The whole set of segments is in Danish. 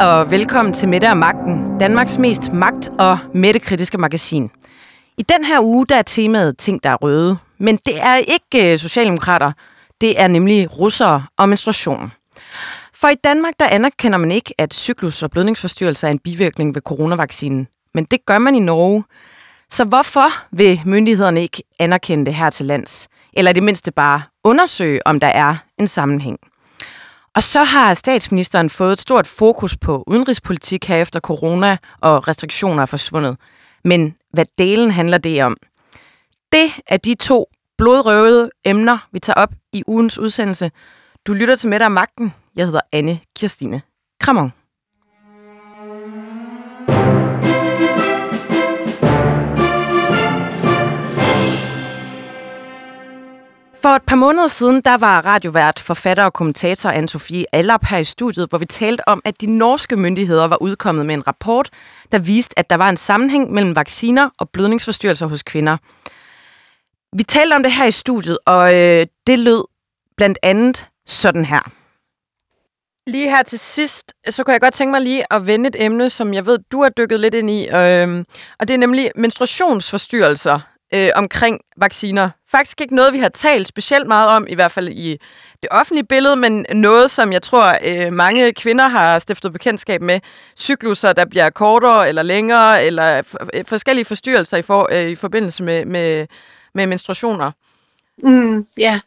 Og velkommen til Mette og Magten, Danmarks mest magt- og mættekritiske magasin. I den her uge der er temaet ting, der er røde, men det er ikke øh, socialdemokrater, det er nemlig russere og menstruation. For i Danmark der anerkender man ikke, at cyklus- og blødningsforstyrrelser er en bivirkning ved coronavaccinen, men det gør man i Norge. Så hvorfor vil myndighederne ikke anerkende det her til lands? Eller i det mindste bare undersøge, om der er en sammenhæng? Og så har statsministeren fået et stort fokus på udenrigspolitik her efter corona og restriktioner er forsvundet. Men hvad delen handler det om? Det er de to blodrøvede emner, vi tager op i ugens udsendelse. Du lytter til Mette og Magten. Jeg hedder Anne Kirstine Kramon. For et par måneder siden, der var radiovært, forfatter og kommentator Anne-Sophie Allap her i studiet, hvor vi talte om, at de norske myndigheder var udkommet med en rapport, der viste, at der var en sammenhæng mellem vacciner og blødningsforstyrrelser hos kvinder. Vi talte om det her i studiet, og øh, det lød blandt andet sådan her. Lige her til sidst, så kunne jeg godt tænke mig lige at vende et emne, som jeg ved, du har dykket lidt ind i, øh, og det er nemlig menstruationsforstyrrelser øh, omkring vacciner. Faktisk ikke noget, vi har talt specielt meget om, i hvert fald i det offentlige billede, men noget, som jeg tror, øh, mange kvinder har stiftet bekendtskab med. Cykluser, der bliver kortere eller længere, eller øh, forskellige forstyrrelser i, for, øh, i forbindelse med, med, med menstruationer. Mm, ja.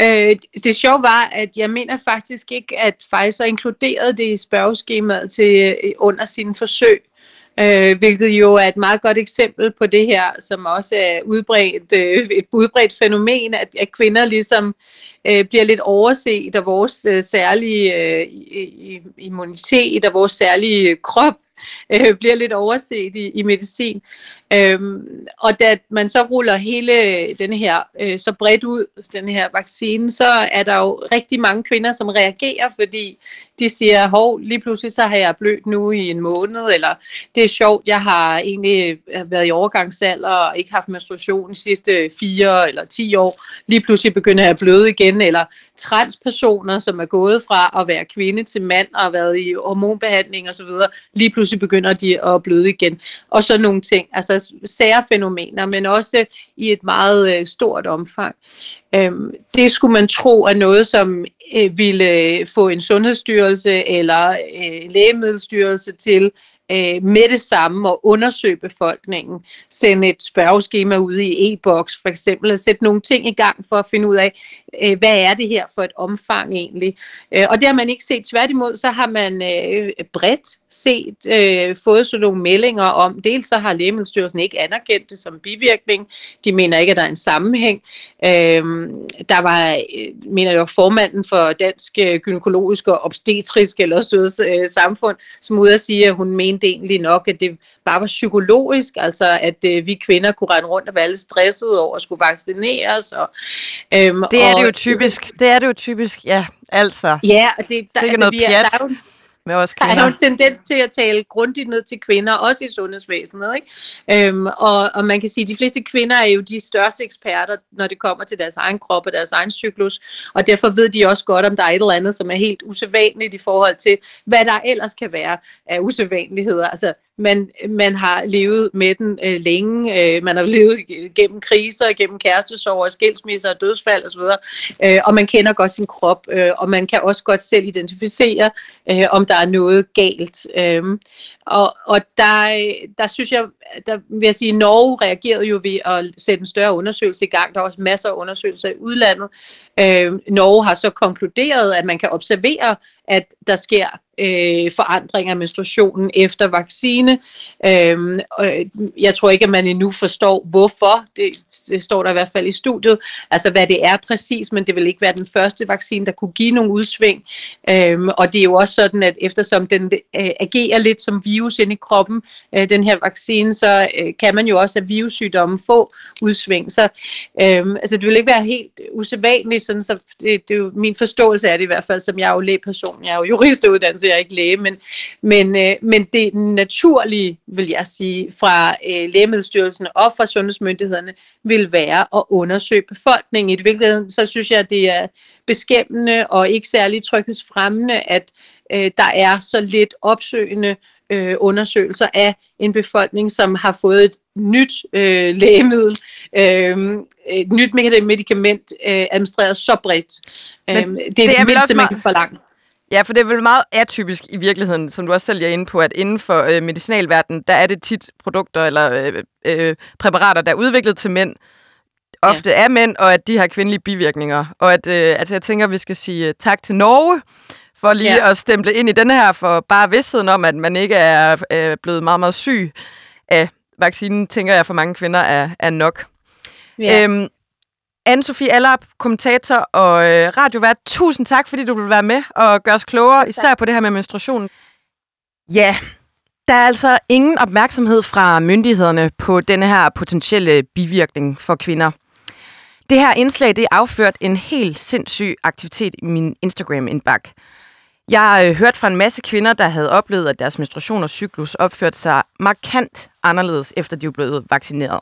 Øh, det sjove var, at jeg mener faktisk ikke, at Pfizer inkluderede det i spørgeskemaet til øh, under sine forsøg øh, hvilket jo er et meget godt eksempel på det her, som også er udbredt, øh, et udbredt fænomen, at, at kvinder ligesom øh, bliver lidt overset og vores øh, særlige øh, immunitet og vores særlige krop øh, bliver lidt overset i, i medicin. Øhm, og da man så ruller hele den her øh, så bredt ud, den her vaccine, så er der jo rigtig mange kvinder, som reagerer, fordi de siger, hov, lige pludselig så har jeg blødt nu i en måned, eller det er sjovt, jeg har egentlig øh, været i overgangsalder og ikke haft menstruation de sidste fire eller ti år, lige pludselig begynder jeg at bløde igen, eller transpersoner, som er gået fra at være kvinde til mand og har været i hormonbehandling osv., lige pludselig begynder de at bløde igen, og så nogle ting, altså særfænomener, men også i et meget øh, stort omfang. Øhm, det skulle man tro er noget, som øh, ville øh, få en sundhedsstyrelse eller øh, lægemiddelstyrelse til øh, med det samme og undersøge befolkningen. Sende et spørgeskema ud i e-boks for eksempel, og sætte nogle ting i gang for at finde ud af, øh, hvad er det her for et omfang egentlig. Øh, og det har man ikke set. Tværtimod så har man øh, bredt set, øh, fået sådan nogle meldinger om, dels så har Lægemiddelstyrelsen ikke anerkendt det som bivirkning. De mener ikke, at der er en sammenhæng. Øh, der var, øh, mener jeg, formanden for Dansk øh, Gynækologisk og Obstetrisk eller stødes, øh, Samfund, som ud at sige, at hun mente egentlig nok, at det bare var psykologisk, altså at øh, vi kvinder kunne rende rundt og være lidt stressede over at skulle vaccineres. Og, øhm, det er og, det jo typisk. Det er det jo typisk, ja, altså. Ja, og det, der, er altså, noget vi er, der er jo, med os kvinder. Der er jo en tendens til at tale grundigt ned til kvinder, også i sundhedsvæsenet. Ikke? Øhm, og, og man kan sige, at de fleste kvinder er jo de største eksperter, når det kommer til deres egen krop og deres egen cyklus. Og derfor ved de også godt, om der er et eller andet, som er helt usædvanligt i forhold til, hvad der ellers kan være af usædvanligheder. Altså man, man har levet med den øh, længe, øh, man har levet gennem kriser, gennem kærestesorger, skilsmisser, dødsfald osv., øh, og man kender godt sin krop, øh, og man kan også godt selv identificere, øh, om der er noget galt. Øh, og, og der, der synes jeg, der vil jeg sige, Norge reagerede jo ved at sætte en større undersøgelse i gang. Der er også masser af undersøgelser i udlandet. Øh, Norge har så konkluderet, at man kan observere, at der sker øh, forandringer af menstruationen efter vaccine. Øhm, øh, og jeg tror ikke, at man endnu forstår, hvorfor. Det, det står der i hvert fald i studiet. Altså, hvad det er præcis, men det vil ikke være den første vaccine, der kunne give nogle udsving. Øh, og det er jo også sådan, at eftersom den øh, agerer lidt som virus ind i kroppen, øh, den her vaccine, så øh, kan man jo også af virussygdomme få udsving. Så øh, altså, det vil ikke være helt usædvanligt, sådan, så det, det er jo min forståelse af det i hvert fald, som jeg er jo lægeperson. Jeg er jo juristuddannelse, jeg er ikke læge, men, men, øh, men det naturlige, vil jeg sige, fra øh, Lægemiddelstyrelsen og fra sundhedsmyndighederne, vil være at undersøge befolkningen. I virkeligheden, så synes jeg, det er beskæmmende og ikke særlig tryghedsfremmende, at øh, der er så lidt opsøgende øh, undersøgelser af en befolkning, som har fået et nyt øh, lægemiddel, øh, et nyt medicament øh, administreret så bredt. Øh, det er det, det er mindste, man kan forlange. Ja, for det er vel meget atypisk i virkeligheden, som du også selv er inde på, at inden for øh, medicinalverdenen, der er det tit produkter eller øh, øh, præparater, der er udviklet til mænd, ofte ja. er mænd, og at de har kvindelige bivirkninger. Og at øh, altså, jeg tænker, at vi skal sige uh, tak til Norge, for lige ja. at stemple ind i den her, for bare vidstheden om, at man ikke er øh, blevet meget, meget syg af vaccinen, tænker jeg for mange kvinder er, er nok. Ja. Øhm, Anne-Sophie Allerup, kommentator og øh, radiovært, tusind tak, fordi du vil være med og gøre os klogere, især på det her med menstruation. Ja, der er altså ingen opmærksomhed fra myndighederne på denne her potentielle bivirkning for kvinder. Det her indslag det afført en helt sindssyg aktivitet i min Instagram-indbakke. Jeg øh, hørte fra en masse kvinder, der havde oplevet, at deres menstruation og cyklus opførte sig markant anderledes, efter de var blevet vaccineret.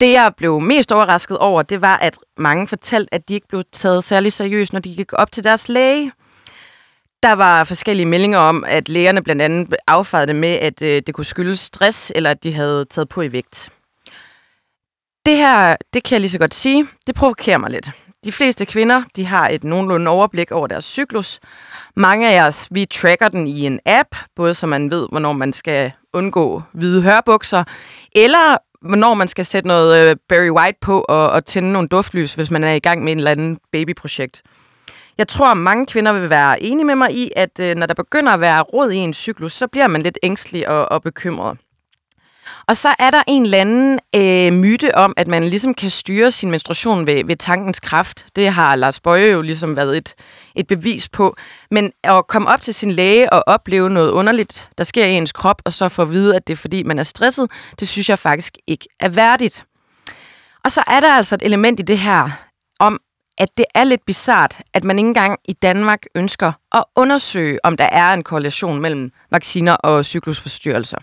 Det, jeg blev mest overrasket over, det var, at mange fortalte, at de ikke blev taget særlig seriøst, når de gik op til deres læge. Der var forskellige meldinger om, at lægerne blandt andet affejede det med, at øh, det kunne skyldes stress, eller at de havde taget på i vægt. Det her, det kan jeg lige så godt sige, det provokerer mig lidt. De fleste kvinder, de har et nogenlunde overblik over deres cyklus. Mange af os, vi tracker den i en app, både så man ved, hvornår man skal undgå hvide hørbukser, eller hvornår man skal sætte noget øh, Barry White på og, og tænde nogle duftlys, hvis man er i gang med en eller anden babyprojekt. Jeg tror, mange kvinder vil være enige med mig i, at øh, når der begynder at være råd i en cyklus, så bliver man lidt ængstelig og, og bekymret. Og så er der en eller anden øh, myte om, at man ligesom kan styre sin menstruation ved, ved tankens kraft. Det har Lars Bøje jo ligesom været et, et bevis på. Men at komme op til sin læge og opleve noget underligt, der sker i ens krop, og så få at vide, at det er fordi, man er stresset, det synes jeg faktisk ikke er værdigt. Og så er der altså et element i det her om, at det er lidt bizart, at man ikke engang i Danmark ønsker at undersøge, om der er en korrelation mellem vacciner og cyklusforstyrrelser.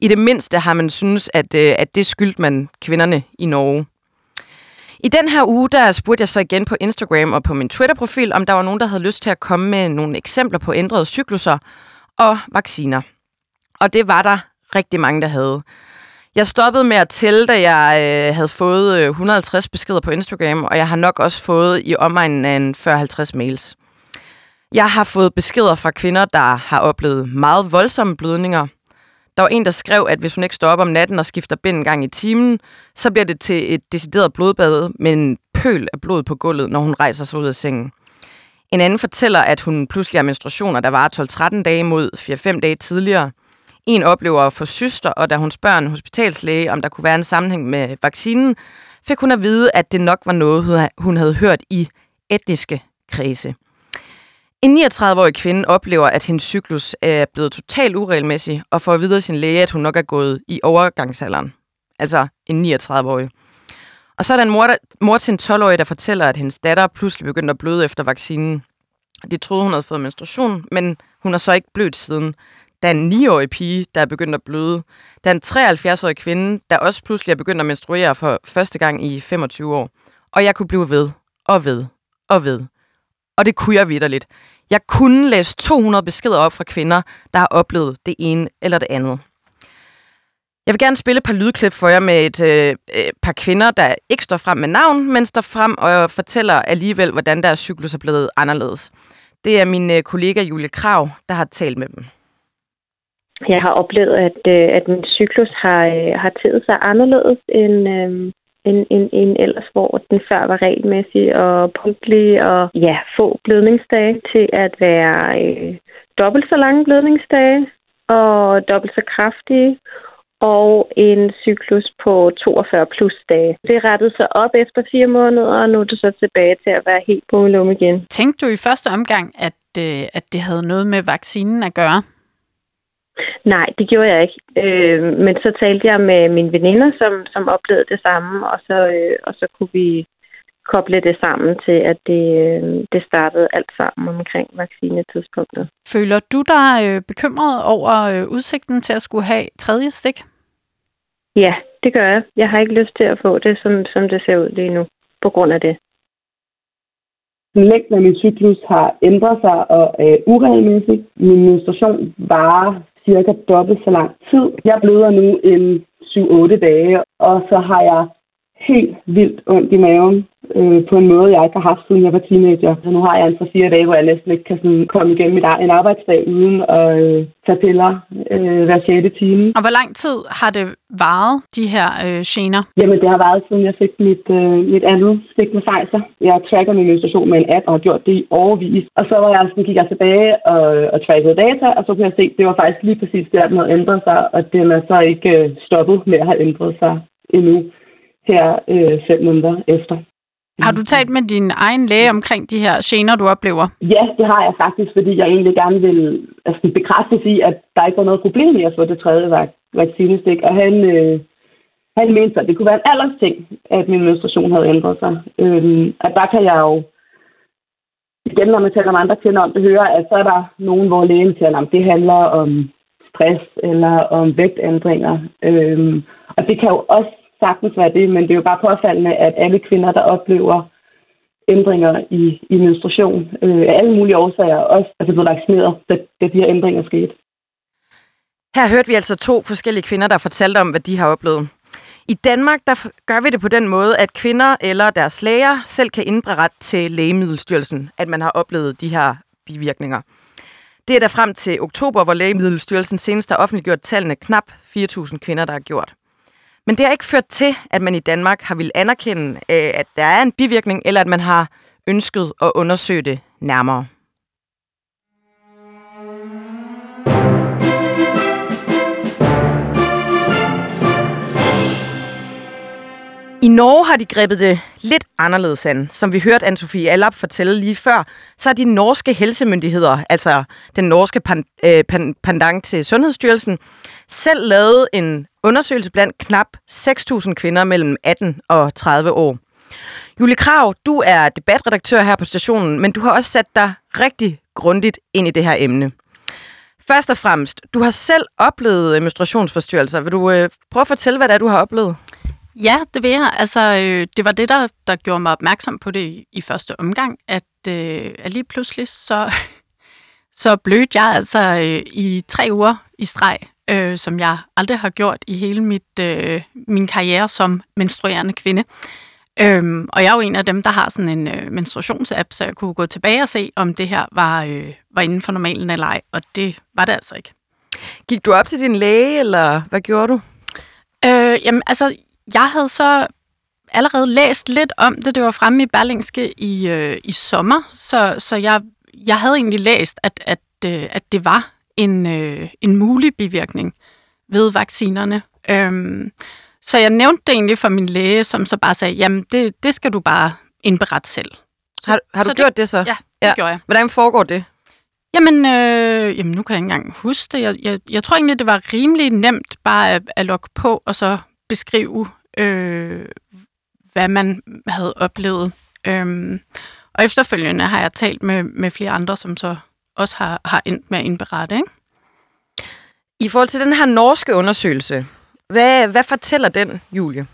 I det mindste har man synes, at, øh, at det skyldte man kvinderne i Norge. I den her uge, der spurgte jeg så igen på Instagram og på min Twitter-profil, om der var nogen, der havde lyst til at komme med nogle eksempler på ændrede cykluser og vacciner. Og det var der rigtig mange, der havde. Jeg stoppede med at tælle, da jeg øh, havde fået øh, 150 beskeder på Instagram, og jeg har nok også fået i omegnen af en 40-50 mails. Jeg har fået beskeder fra kvinder, der har oplevet meget voldsomme blødninger, der var en, der skrev, at hvis hun ikke står op om natten og skifter bind en gang i timen, så bliver det til et decideret blodbad med en pøl af blod på gulvet, når hun rejser sig ud af sengen. En anden fortæller, at hun pludselig har menstruationer, der var 12-13 dage mod 4-5 dage tidligere. En oplever at få syster, og da hun spørger en hospitalslæge, om der kunne være en sammenhæng med vaccinen, fik hun at vide, at det nok var noget, hun havde hørt i etniske kredse. En 39-årig kvinde oplever, at hendes cyklus er blevet totalt uregelmæssig, og får at vide af sin læge, at hun nok er gået i overgangsalderen. Altså en 39-årig. Og så er der en mor, der, mor til en 12-årig, der fortæller, at hendes datter pludselig begyndte at bløde efter vaccinen. De troede, hun havde fået menstruation, men hun har så ikke blødt siden. Der er en 9-årig pige, der er begyndt at bløde. Der er en 73-årig kvinde, der også pludselig er begyndt at menstruere for første gang i 25 år. Og jeg kunne blive ved og ved og ved og det kunne jeg vidderligt. Jeg kunne læse 200 beskeder op fra kvinder, der har oplevet det ene eller det andet. Jeg vil gerne spille et par lydklip for jer med et øh, par kvinder, der ikke står frem med navn, men står frem og fortæller alligevel, hvordan deres cyklus er blevet anderledes. Det er min øh, kollega Julie Krav, der har talt med dem. Jeg har oplevet, at, øh, at min cyklus har, øh, har taget sig anderledes end, øh, end, end, end ellers, hvor den før var regelmæssig og punktlig og ja, få blødningsdage til at være øh, dobbelt så lange blødningsdage og dobbelt så kraftige og en cyklus på 42 plus dage. Det rettede sig op efter fire måneder, og nu er det så tilbage til at være helt på lum igen. Tænkte du i første omgang, at, øh, at det havde noget med vaccinen at gøre? Nej, det gjorde jeg ikke. Øh, men så talte jeg med mine veninder, som, som oplevede det samme, og så, øh, og så kunne vi koble det sammen til, at det, øh, det startede alt sammen omkring vaccinetidspunktet. Føler du dig øh, bekymret over øh, udsigten til at skulle have tredje stik? Ja, det gør jeg. Jeg har ikke lyst til at få det, som, som det ser ud lige nu, på grund af det. Længden af min cyklus har ændret sig og er uregelmæssig. Min menstruation varer cirka dobbelt så lang tid. Jeg bløder nu en 7-8 dage, og så har jeg helt vildt ondt i maven øh, på en måde, jeg ikke har haft, siden jeg var teenager. Så nu har jeg en for fire dage, hvor jeg næsten ikke kan sådan, komme igennem mit, en arbejdsdag uden at øh, tage piller øh, hver 6. time. Og hvor lang tid har det varet, de her øh, gener? Jamen, det har været, siden jeg fik mit, øh, mit andet stik med Pfizer. Jeg tracker min menstruation med en app og har gjort det i overvis. Og så var jeg, sådan, gik jeg tilbage og, og trackede data, og så kunne jeg se, at det var faktisk lige præcis der, den havde ændret sig, og den er så ikke øh, stoppet med at have ændret sig endnu her øh, fem måneder efter. Har du talt med din egen læge omkring de her gener, du oplever? Ja, det har jeg faktisk, fordi jeg egentlig gerne vil altså, bekræfte i, at der ikke var noget problem i at få det tredje vak- vaccinestik. Og han, øh, han mente, at det kunne være en aldersting, at min menstruation havde ændret sig. Øh, at der kan jeg jo, igen når man taler med andre kvinder om det, høre, at så er der nogen, hvor lægen siger, at det handler om stress eller om vægtændringer. Øh, og det kan jo også sagtens være det, men det er jo bare påfaldende, at alle kvinder, der oplever ændringer i, i menstruation øh, af alle mulige årsager, også er blevet vaccineret, da, da de her ændringer skete. Her hørte vi altså to forskellige kvinder, der fortalte om, hvad de har oplevet. I Danmark der gør vi det på den måde, at kvinder eller deres læger selv kan indberette til Lægemiddelstyrelsen, at man har oplevet de her bivirkninger. Det er der frem til oktober, hvor Lægemiddelstyrelsen senest har offentliggjort tallene knap 4.000 kvinder, der har gjort. Men det har ikke ført til, at man i Danmark har vil anerkende, øh, at der er en bivirkning, eller at man har ønsket at undersøge det nærmere. I Norge har de grebet det lidt anderledes an. Som vi hørte Anne-Sophie Allap fortælle lige før, så har de norske helsemyndigheder, altså den norske øh, pandang til Sundhedsstyrelsen, selv lavet en undersøgelse blandt knap 6.000 kvinder mellem 18 og 30 år. Julie Krav, du er debatredaktør her på stationen, men du har også sat dig rigtig grundigt ind i det her emne. Først og fremmest, du har selv oplevet menstruationsforstyrrelser. Vil du øh, prøve at fortælle, hvad det er, du har oplevet? Ja, det vil jeg. Altså, øh, det var det, der, der gjorde mig opmærksom på det i, i første omgang, at, øh, at lige pludselig så, så blødte jeg altså øh, i tre uger i streg, øh, som jeg aldrig har gjort i hele mit, øh, min karriere som menstruerende kvinde. Øhm, og jeg er jo en af dem, der har sådan en øh, menstruationsapp, så jeg kunne gå tilbage og se, om det her var, øh, var inden for normalen eller ej, og det var det altså ikke. Gik du op til din læge, eller hvad gjorde du? Øh, jamen, altså, jeg havde så allerede læst lidt om det. Det var fremme i Berlingske i, øh, i sommer, så, så jeg, jeg havde egentlig læst, at, at, øh, at det var en, øh, en mulig bivirkning ved vaccinerne. Øhm, så jeg nævnte det egentlig for min læge, som så bare sagde, jamen det, det skal du bare indberette selv. Så, har, har du så gjort det, det så? Ja, det ja. gjorde jeg. Hvordan foregår det? Jamen, øh, jamen, nu kan jeg ikke engang huske det. Jeg, jeg, jeg tror egentlig, det var rimelig nemt bare at, at logge på, og så beskrive øh, hvad man havde oplevet. Øhm, og efterfølgende har jeg talt med, med flere andre, som så også har, har endt med at indberette. Ikke? I forhold til den her norske undersøgelse, hvad, hvad fortæller den, Julie?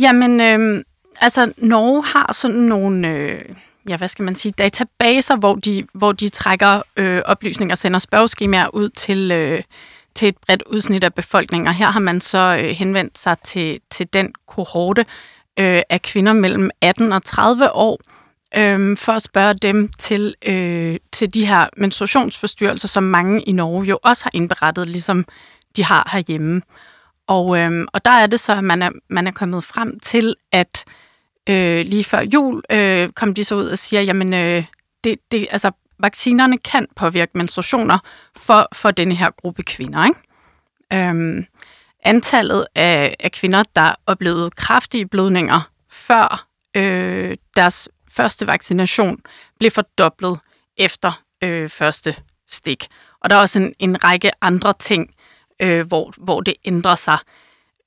Jamen, øh, altså Norge har sådan nogle, øh, ja, hvad skal man sige, databaser, hvor de, hvor de trækker øh, oplysninger og sender spørgeskemaer ud til, øh, til et bredt udsnit af befolkningen. Og her har man så øh, henvendt sig til, til den kohorte øh, af kvinder mellem 18 og 30 år, øh, for at spørge dem til, øh, til de her menstruationsforstyrrelser, som mange i Norge jo også har indberettet, ligesom de har herhjemme. Og, øh, og der er det så, at man er, man er kommet frem til, at øh, lige før jul øh, kom de så ud og siger, jamen øh, det, det, altså vaccinerne kan påvirke menstruationer for, for denne her gruppe kvinder. Ikke? Øhm, antallet af, af kvinder, der oplevede kraftige blødninger før øh, deres første vaccination, blev fordoblet efter øh, første stik. Og der er også en, en række andre ting, øh, hvor, hvor det ændrer sig.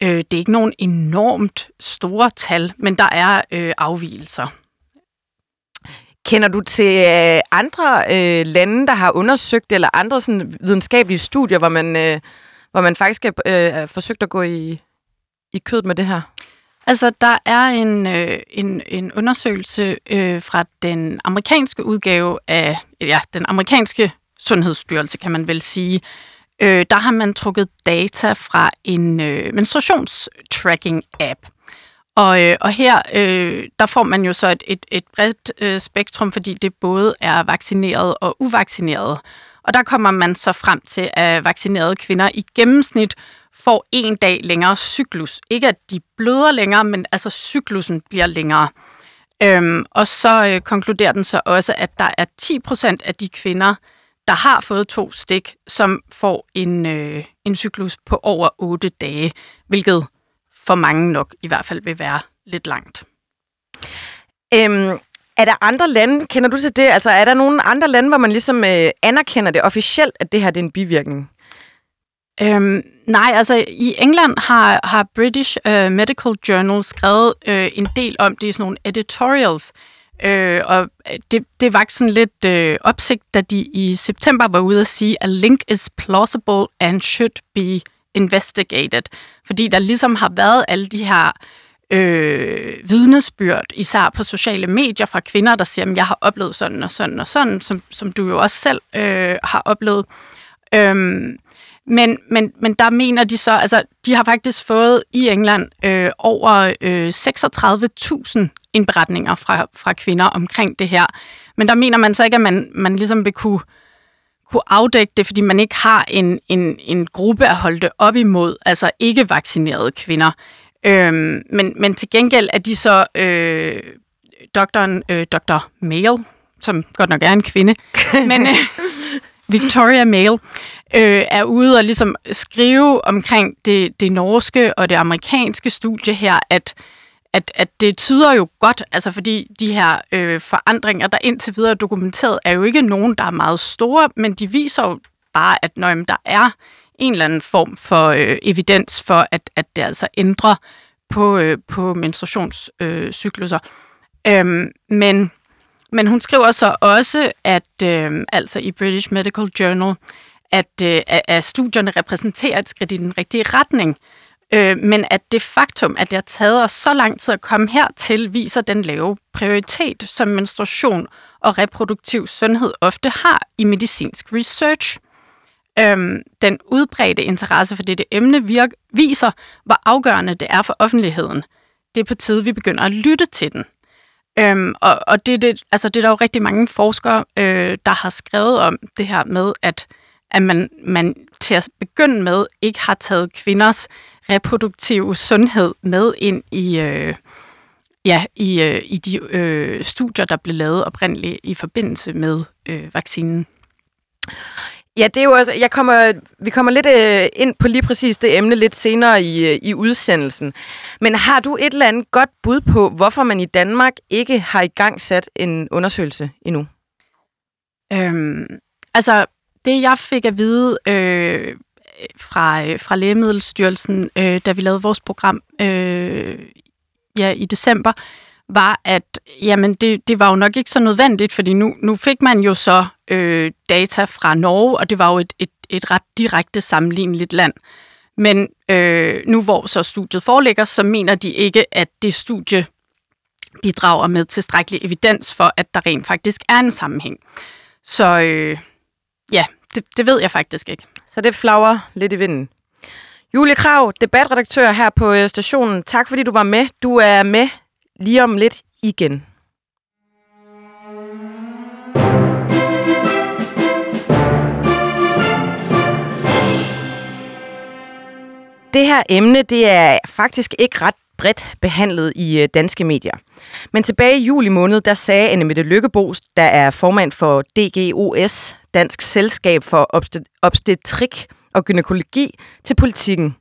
Øh, det er ikke nogen enormt store tal, men der er øh, afvielser. Kender du til øh, andre øh, lande, der har undersøgt, eller andre sådan, videnskabelige studier, hvor man, øh, hvor man faktisk har øh, forsøgt at gå i, i kødet med det her? Altså, der er en, øh, en, en undersøgelse øh, fra den amerikanske udgave af, ja, den amerikanske sundhedsstyrelse, kan man vel sige. Øh, der har man trukket data fra en øh, menstruationstracking-app. Og, øh, og her, øh, der får man jo så et, et, et bredt øh, spektrum, fordi det både er vaccineret og uvaccineret. Og der kommer man så frem til, at vaccinerede kvinder i gennemsnit får en dag længere cyklus. Ikke at de bløder længere, men altså cyklusen bliver længere. Øhm, og så øh, konkluderer den så også, at der er 10% af de kvinder, der har fået to stik, som får en, øh, en cyklus på over 8 dage, hvilket for mange nok i hvert fald vil være lidt langt. Øhm, er der andre lande, kender du til det? Altså er der nogle andre lande, hvor man ligesom øh, anerkender det officielt, at det her det er en bivirkning? Øhm, nej, altså i England har, har British uh, Medical Journal skrevet øh, en del om det i sådan nogle editorials, Øh, og det, det var sådan lidt øh, opsigt, da de i september var ude at sige, at link is plausible and should be investigated. Fordi der ligesom har været alle de her øh, vidnesbyrd, især på sociale medier fra kvinder, der siger, at jeg har oplevet sådan og sådan og sådan, som, som du jo også selv øh, har oplevet. Øhm, men, men, men der mener de så, altså de har faktisk fået i England øh, over øh, 36.000 indberetninger fra, fra kvinder omkring det her. Men der mener man så ikke, at man, man ligesom vil kunne, kunne afdække det, fordi man ikke har en, en, en gruppe at holde det op imod, altså ikke vaccinerede kvinder. Øhm, men, men til gengæld er de så øh, doktoren, øh, Dr. Mail, som godt nok er en kvinde, men øh, Victoria Mail, øh, er ude og ligesom skrive omkring det, det norske og det amerikanske studie her, at, at, at det tyder jo godt, altså fordi de her øh, forandringer, der indtil videre er dokumenteret, er jo ikke nogen, der er meget store, men de viser jo bare, at når der er en eller anden form for øh, evidens for, at, at det altså ændrer på, øh, på menstruationscykluser. Øh, øhm, men, men hun skriver så også, at øh, altså i British Medical Journal, at, øh, at studierne repræsenterer et skridt i den rigtige retning. Øh, Øh, men at det faktum, at det har taget os så lang tid at komme hertil, viser den lave prioritet, som menstruation og reproduktiv sundhed ofte har i medicinsk research. Øhm, den udbredte interesse for dette emne virk, viser, hvor afgørende det er for offentligheden. Det er på tide, vi begynder at lytte til den. Øhm, og og det, det, altså, det er der jo rigtig mange forskere, øh, der har skrevet om det her med, at, at man, man til at begynde med ikke har taget kvinders reproduktive sundhed med ind i, øh, ja, i, øh, i de øh, studier, der blev lavet oprindeligt i forbindelse med øh, vaccinen. Ja, det er jo også, jeg kommer, vi kommer lidt øh, ind på lige præcis det emne lidt senere i, øh, i udsendelsen. Men har du et eller andet godt bud på, hvorfor man i Danmark ikke har i gang sat en undersøgelse endnu? Øhm, altså, det jeg fik at vide øh, fra, øh, fra Lægemiddelstyrelsen, øh, da vi lavede vores program øh, ja, i december, var, at jamen, det, det var jo nok ikke så nødvendigt, fordi nu, nu fik man jo så øh, data fra Norge, og det var jo et, et, et ret direkte sammenligneligt land. Men øh, nu hvor så studiet foreligger, så mener de ikke, at det studie bidrager med tilstrækkelig evidens for, at der rent faktisk er en sammenhæng. Så øh, ja, det, det ved jeg faktisk ikke. Så det flager lidt i vinden. Julie Krav, debatredaktør her på øh, stationen. Tak fordi du var med. Du er med lige om lidt igen. Det her emne, det er faktisk ikke ret bredt behandlet i øh, danske medier. Men tilbage i juli måned, der sagde Anne Mette Lykkebo, der er formand for DGOS, Dansk Selskab for Obstetrik og Gynækologi, til politikken.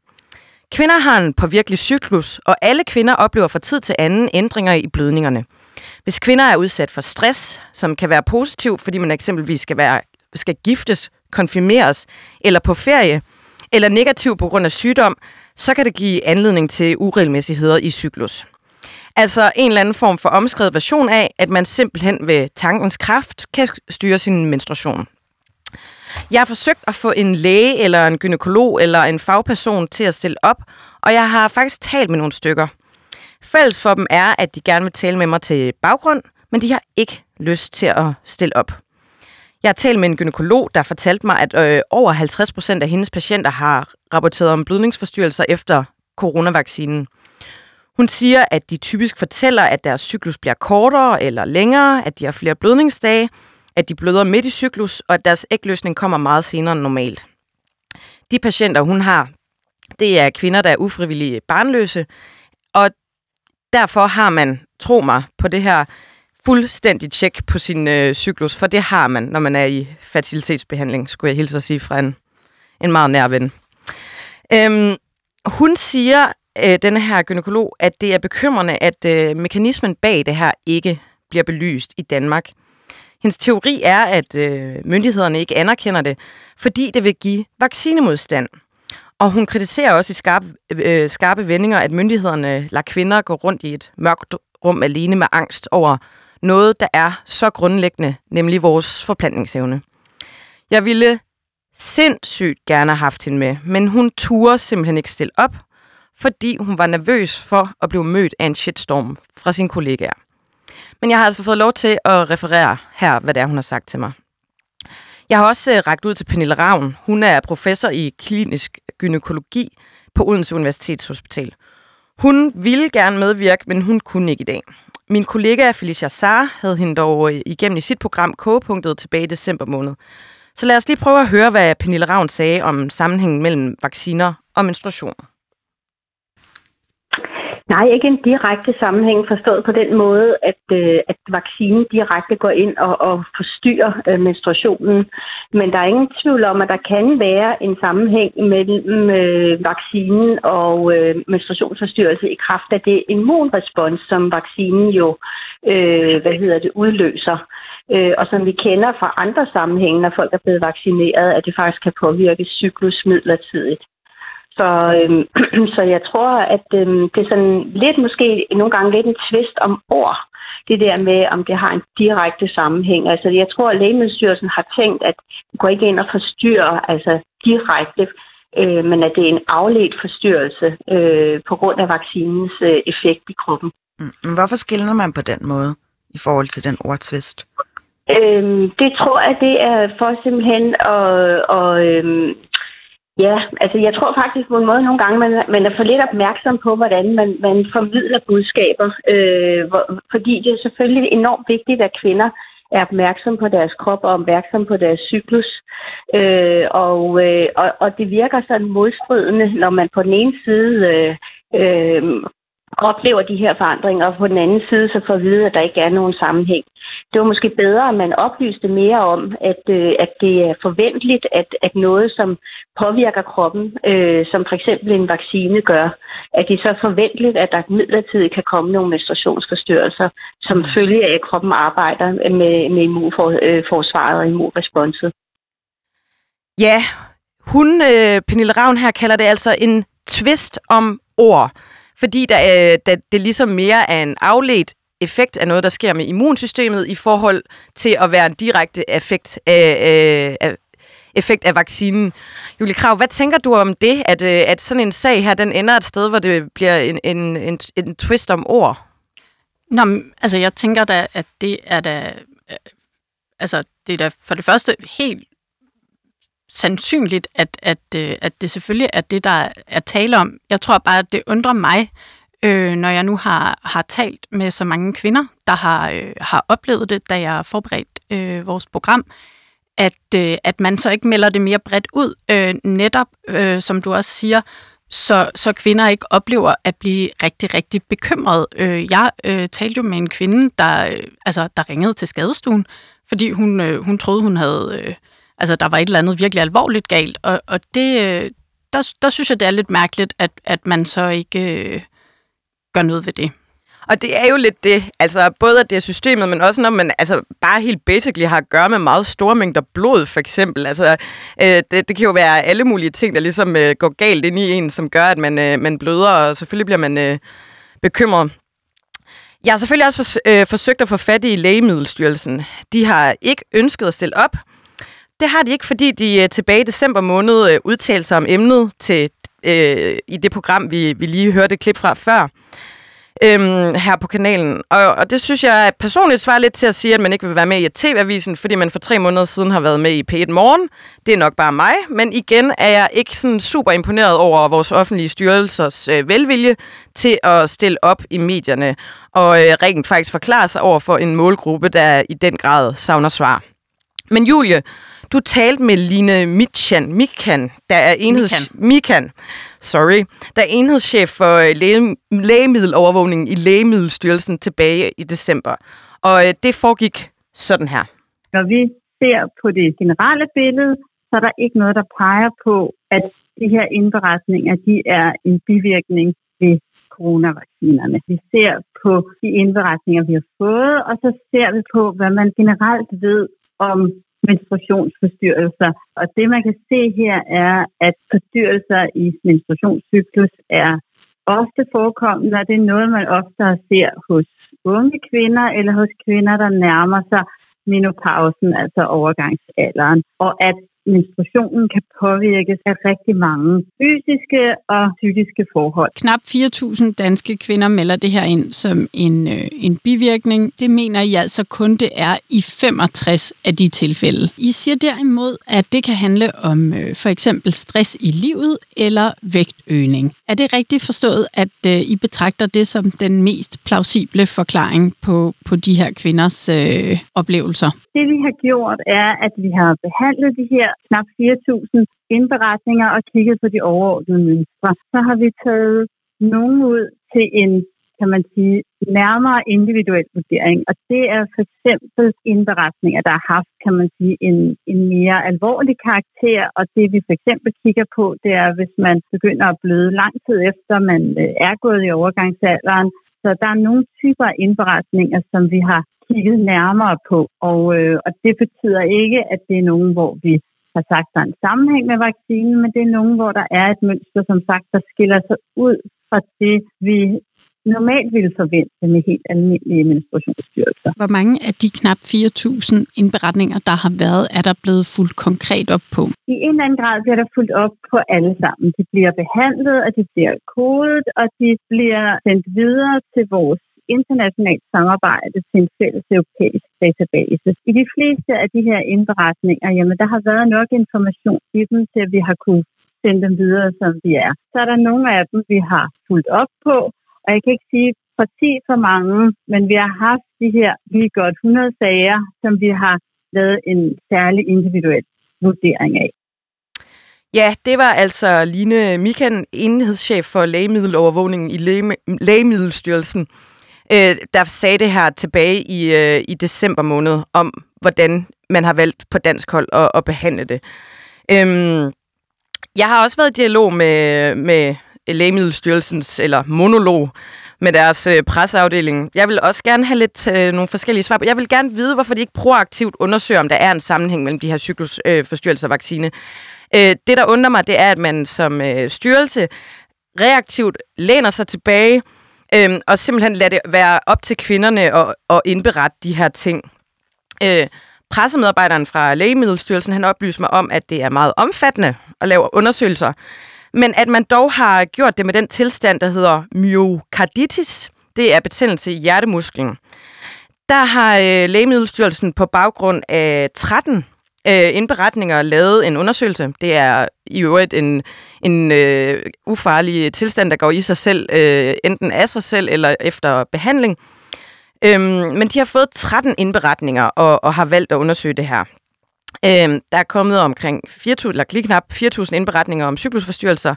Kvinder har en påvirkelig cyklus, og alle kvinder oplever fra tid til anden ændringer i blødningerne. Hvis kvinder er udsat for stress, som kan være positiv, fordi man eksempelvis skal, være, skal giftes, konfirmeres eller på ferie, eller negativ på grund af sygdom, så kan det give anledning til uregelmæssigheder i cyklus. Altså en eller anden form for omskrevet version af, at man simpelthen ved tankens kraft kan styre sin menstruation. Jeg har forsøgt at få en læge eller en gynekolog eller en fagperson til at stille op, og jeg har faktisk talt med nogle stykker. Fælles for dem er, at de gerne vil tale med mig til baggrund, men de har ikke lyst til at stille op. Jeg har talt med en gynekolog, der fortalte mig, at øh, over 50 procent af hendes patienter har rapporteret om blødningsforstyrrelser efter coronavaccinen. Hun siger, at de typisk fortæller, at deres cyklus bliver kortere eller længere, at de har flere blødningsdage, at de bløder midt i cyklus, og at deres ægløsning kommer meget senere end normalt. De patienter, hun har, det er kvinder, der er ufrivillige barnløse, og derfor har man, tro mig på det her, fuldstændig tjek på sin øh, cyklus, for det har man, når man er i fertilitetsbehandling, skulle jeg hilse at sige fra en, en meget nær ven. Øhm, hun siger, øh, denne her gynekolog, at det er bekymrende, at øh, mekanismen bag det her ikke bliver belyst i Danmark. Hendes teori er, at øh, myndighederne ikke anerkender det, fordi det vil give vaccinemodstand. Og hun kritiserer også i skarpe, øh, skarpe vendinger, at myndighederne lader kvinder gå rundt i et mørkt rum alene med angst over noget, der er så grundlæggende, nemlig vores forplantningsevne. Jeg ville sindssygt gerne have haft hende med, men hun turde simpelthen ikke stille op, fordi hun var nervøs for at blive mødt af en shitstorm fra sine kollegaer. Men jeg har altså fået lov til at referere her, hvad det er, hun har sagt til mig. Jeg har også øh, ragt ud til Pernille Ravn. Hun er professor i klinisk gynækologi på Odense Universitetshospital. Hun ville gerne medvirke, men hun kunne ikke i dag. Min kollega Felicia Sar havde hende dog øh, igennem i sit program K-punktet tilbage i december måned. Så lad os lige prøve at høre, hvad Pernille Ravn sagde om sammenhængen mellem vacciner og menstruation. Nej, ikke en direkte sammenhæng forstået på den måde, at, øh, at vaccinen direkte går ind og, og forstyrrer øh, menstruationen. Men der er ingen tvivl om, at der kan være en sammenhæng mellem øh, vaccinen og øh, menstruationsforstyrrelse i kraft af det immunrespons, som vaccinen jo øh, hvad hedder det, udløser. Øh, og som vi kender fra andre sammenhænge, når folk er blevet vaccineret, at det faktisk kan påvirke cyklus midlertidigt. Så, øhm, så jeg tror, at øhm, det er sådan lidt måske nogle gange lidt en tvist om ord. Det der med, om det har en direkte sammenhæng. Altså jeg tror, at Lægemiddelstyrelsen har tænkt, at du går ikke ind og forstyrrer altså direkte, øh, men at det er en afledt forstyrrelse øh, på grund af vaccinens øh, effekt i kroppen. Mm. Hvorfor skiller man på den måde i forhold til den ordtvist? Øhm, det tror jeg, det er for simpelthen at, at øhm, Ja, altså jeg tror faktisk på en måde nogle gange, man, man er for lidt opmærksom på, hvordan man, man formidler budskaber. Øh, hvor, fordi det er selvfølgelig enormt vigtigt, at kvinder er opmærksom på deres krop og opmærksom på deres cyklus. Øh, og, øh, og, og det virker sådan modstridende, når man på den ene side øh, øh, oplever de her forandringer, og på den anden side så får at vide, at der ikke er nogen sammenhæng. Det var måske bedre, at man oplyste mere om, at, øh, at det er forventeligt, at, at noget, som påvirker kroppen, øh, som for eksempel en vaccine gør, at det er så forventeligt, at der midlertidigt kan komme nogle menstruationsforstyrrelser, som mm. følge af, at kroppen arbejder med, med immunforsvaret og immunresponset. Ja, hun, øh, Pernille Ravn her, kalder det altså en twist om ord fordi der, øh, der, det ligesom mere er en afledt effekt af noget, der sker med immunsystemet i forhold til at være en direkte effekt af, øh, af, effekt af vaccinen. Julie Krav, hvad tænker du om det, at, øh, at sådan en sag her, den ender et sted, hvor det bliver en, en, en, en twist om ord? Nå, altså jeg tænker da, at det er da, øh, altså det er da for det første helt sandsynligt, at, at, øh, at det selvfølgelig er det, der er tale om. Jeg tror bare, at det undrer mig, øh, når jeg nu har, har talt med så mange kvinder, der har, øh, har oplevet det, da jeg forberedt øh, vores program, at, øh, at man så ikke melder det mere bredt ud, øh, netop, øh, som du også siger, så, så kvinder ikke oplever at blive rigtig, rigtig bekymret. Øh, jeg øh, talte jo med en kvinde, der, øh, altså, der ringede til skadestuen, fordi hun, øh, hun troede, hun havde... Øh, altså, der var et eller andet virkelig alvorligt galt. Og, og det, øh, der, der synes jeg, det er lidt mærkeligt, at, at man så ikke øh, gør noget ved det. Og det er jo lidt det, altså både at det er systemet, men også når man altså, bare helt basically har at gøre med meget store mængder blod, for eksempel. Altså, øh, det, det kan jo være alle mulige ting, der ligesom øh, går galt ind i en, som gør, at man, øh, man bløder, og selvfølgelig bliver man øh, bekymret. Jeg har selvfølgelig også fors- øh, forsøgt at få fat i Lægemiddelstyrelsen. De har ikke ønsket at stille op. Det har de ikke, fordi de øh, tilbage i december måned øh, udtalte sig om emnet til øh, i det program, vi, vi lige hørte et klip fra før øhm, her på kanalen. Og, og det synes jeg personligt svarer lidt til at sige, at man ikke vil være med i TV-avisen, fordi man for tre måneder siden har været med i P1 Morgen. Det er nok bare mig, men igen er jeg ikke sådan super imponeret over vores offentlige styrelsers øh, velvilje til at stille op i medierne og øh, rent faktisk forklare sig over for en målgruppe, der i den grad savner svar. Men Julie, du talte med Line Mitchan, Mikan, der er enheds... Mikan. Sorry. Der er enhedschef for øh, læge, lægemiddelovervågning i Lægemiddelstyrelsen tilbage i december. Og øh, det foregik sådan her. Når vi ser på det generelle billede, så er der ikke noget, der peger på, at de her indberetninger, de er en bivirkning ved coronavaccinerne. Vi ser på de indberetninger, vi har fået, og så ser vi på, hvad man generelt ved om menstruationsforstyrrelser. Og det, man kan se her, er, at forstyrrelser i menstruationscyklus er ofte forekommende, og det er noget, man ofte ser hos unge kvinder eller hos kvinder, der nærmer sig menopausen, altså overgangsalderen. Og at menstruationen kan påvirkes af rigtig mange fysiske og psykiske forhold. Knap 4.000 danske kvinder melder det her ind som en, øh, en bivirkning. Det mener I altså kun det er i 65 af de tilfælde. I siger derimod, at det kan handle om øh, for eksempel stress i livet eller vægtøgning. Er det rigtigt forstået, at øh, I betragter det som den mest plausible forklaring på, på de her kvinders øh, oplevelser? Det vi har gjort er, at vi har behandlet de her knap 4.000 indberetninger og kigget på de overordnede mønstre. Så har vi taget nogen ud til en kan man sige, nærmere individuel vurdering. Og det er for eksempel indberetninger, der har haft, kan man sige, en, en mere alvorlig karakter. Og det vi for eksempel kigger på, det er, hvis man begynder at bløde lang tid efter, man øh, er gået i overgangsalderen. Så der er nogle typer af indberetninger, som vi har kigget nærmere på. Og, øh, og det betyder ikke, at det er nogen, hvor vi har sagt, der er en sammenhæng med vaccinen, men det er nogen, hvor der er et mønster, som sagt, der skiller sig ud fra det, vi normalt ville forvente med helt almindelige menstruationsstyrelser. Hvor mange af de knap 4.000 indberetninger, der har været, er der blevet fuldt konkret op på? I en eller anden grad bliver der fuldt op på alle sammen. De bliver behandlet, og de bliver kodet, og de bliver sendt videre til vores internationalt samarbejde til en fælles europæisk database. I de fleste af de her indberetninger, jamen der har været nok information i dem, til at vi har kunne sende dem videre, som de er. Så er der nogle af dem, vi har fulgt op på, og jeg kan ikke sige præcis for mange, men vi har haft de her lige godt 100 sager, som vi har lavet en særlig individuel vurdering af. Ja, det var altså Line Mikan, enhedschef for lægemiddelovervågningen i Lægemiddelstyrelsen, øh, der sagde det her tilbage i, øh, i december måned, om hvordan man har valgt på dansk hold at, at behandle det. Øhm, jeg har også været i dialog med, med Lægemiddelstyrelsens, eller monolog, med deres øh, presseafdeling. Jeg vil også gerne have lidt øh, nogle forskellige svar på. Jeg vil gerne vide, hvorfor de ikke proaktivt undersøger, om der er en sammenhæng mellem de her cyklusforstyrrelser øh, og vaccine. Øh, det, der undrer mig, det er, at man som øh, styrelse reaktivt læner sig tilbage øh, og simpelthen lade det være op til kvinderne at, at indberette de her ting. Øh, pressemedarbejderen fra Lægemiddelstyrelsen, han oplyser mig om, at det er meget omfattende at lave undersøgelser, men at man dog har gjort det med den tilstand, der hedder myokarditis. Det er betændelse i hjertemusklen. Der har øh, Lægemiddelstyrelsen på baggrund af 13 øh, indberetninger lavet en undersøgelse. Det er i øvrigt en, en øh, ufarlig tilstand, der går i sig selv, øh, enten af sig selv eller efter behandling. Øhm, men de har fået 13 indberetninger og, og har valgt at undersøge det her. Øhm, der er kommet omkring 4.000, eller lige knap 4.000 indberetninger om cyklusforstyrrelser.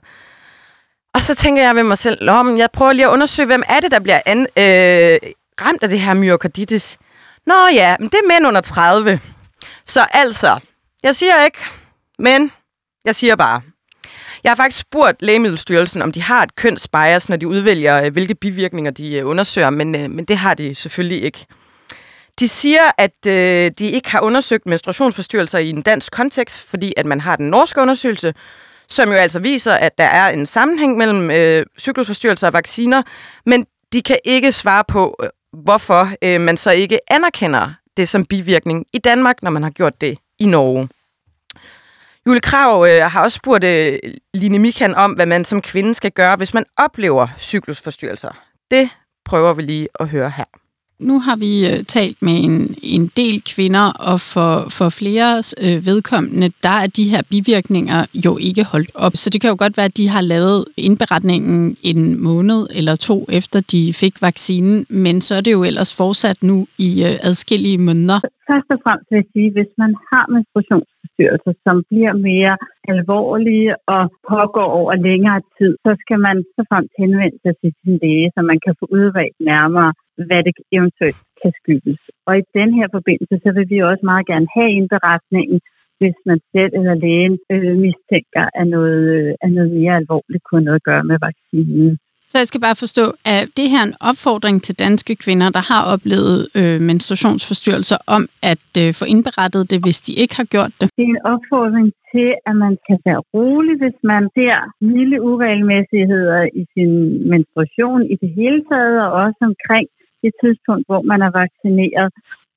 Og så tænker jeg ved mig selv, om jeg prøver lige at undersøge, hvem er det, der bliver an, øh, ramt af det her myokarditis. Nå ja, men det er mænd under 30. Så altså, jeg siger ikke, men jeg siger bare. Jeg har faktisk spurgt Lægemiddelstyrelsen, om de har et kønsbias, når de udvælger, øh, hvilke bivirkninger de øh, undersøger, men, øh, men det har de selvfølgelig ikke. De siger, at øh, de ikke har undersøgt menstruationsforstyrrelser i en dansk kontekst, fordi at man har den norske undersøgelse, som jo altså viser, at der er en sammenhæng mellem øh, cyklusforstyrrelser og vacciner, men de kan ikke svare på, øh, hvorfor øh, man så ikke anerkender det som bivirkning i Danmark, når man har gjort det i Norge. Julie Krav øh, har også spurgt øh, Line Mikan om, hvad man som kvinde skal gøre, hvis man oplever cyklusforstyrrelser. Det prøver vi lige at høre her. Nu har vi øh, talt med en, en del kvinder, og for, for flere øh, vedkommende, der er de her bivirkninger jo ikke holdt op. Så det kan jo godt være, at de har lavet indberetningen en måned eller to efter de fik vaccinen, men så er det jo ellers fortsat nu i øh, adskillige måneder. Først og fremmest vil jeg sige, hvis man har menstruationsforstyrrelser, som bliver mere alvorlige og pågår over længere tid, så skal man så frem henvende sig til sin læge, så man kan få udredt nærmere, hvad det eventuelt kan skyldes. Og i den her forbindelse, så vil vi også meget gerne have indberetningen, hvis man selv eller lægen øh, mistænker, at noget, øh, at noget mere alvorligt kunne noget at gøre med vaccinen. Så jeg skal bare forstå, at det her en opfordring til danske kvinder, der har oplevet øh, menstruationsforstyrrelser, om at øh, få indberettet det, hvis de ikke har gjort det? Det er en opfordring til, at man kan være rolig, hvis man ser milde uregelmæssigheder i sin menstruation i det hele taget, og også omkring det tidspunkt, hvor man er vaccineret,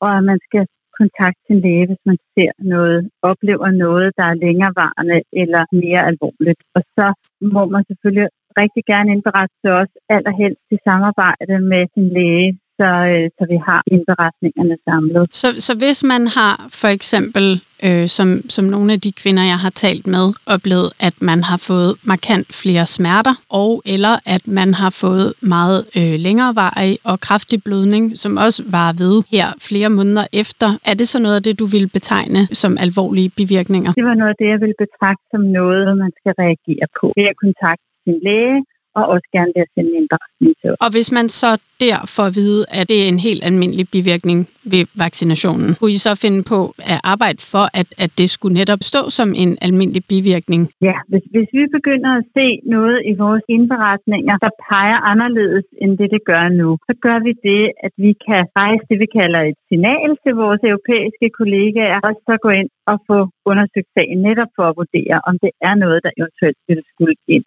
og at man skal kontakte sin læge, hvis man ser noget, oplever noget, der er længerevarende eller mere alvorligt. Og så må man selvfølgelig rigtig gerne indberette til os, allerhelst i samarbejde med sin læge, så, øh, så vi har indberetningerne samlet. Så, så hvis man har for eksempel, øh, som, som nogle af de kvinder, jeg har talt med, oplevet, at man har fået markant flere smerter, og eller at man har fået meget øh, længerevarig og kraftig blødning, som også var ved her flere måneder efter, er det så noget af det, du vil betegne som alvorlige bivirkninger? Det var noget af det, jeg ville betragte som noget, man skal reagere på. Det er kontakt sin læge, og også gerne ved at sende en beretning til Og hvis man så der får at vide, at det er en helt almindelig bivirkning ved vaccinationen, kunne I så finde på at arbejde for, at, at det skulle netop stå som en almindelig bivirkning? Ja, hvis, hvis vi begynder at se noget i vores indberetninger, der peger anderledes end det, det gør nu, så gør vi det, at vi kan rejse det, vi kalder et signal til vores europæiske kollegaer, og så gå ind og få undersøgt sagen netop for at vurdere, om det er noget, der eventuelt ville skulle ind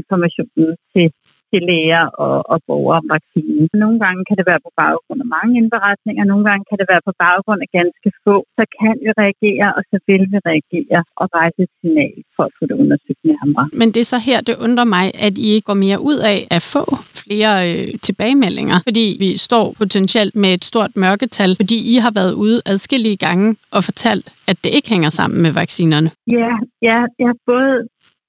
informationen til, til læger og, og borgere om vaccinen. Nogle gange kan det være på baggrund af mange indberetninger, nogle gange kan det være på baggrund af ganske få. Så kan vi reagere, og så vil vi reagere og rejse et signal for at få det undersøgt nærmere. Men det er så her, det undrer mig, at I ikke går mere ud af at få flere øh, tilbagemeldinger, fordi vi står potentielt med et stort mørketal, fordi I har været ude adskillige gange og fortalt, at det ikke hænger sammen med vaccinerne. Ja, ja, ja både,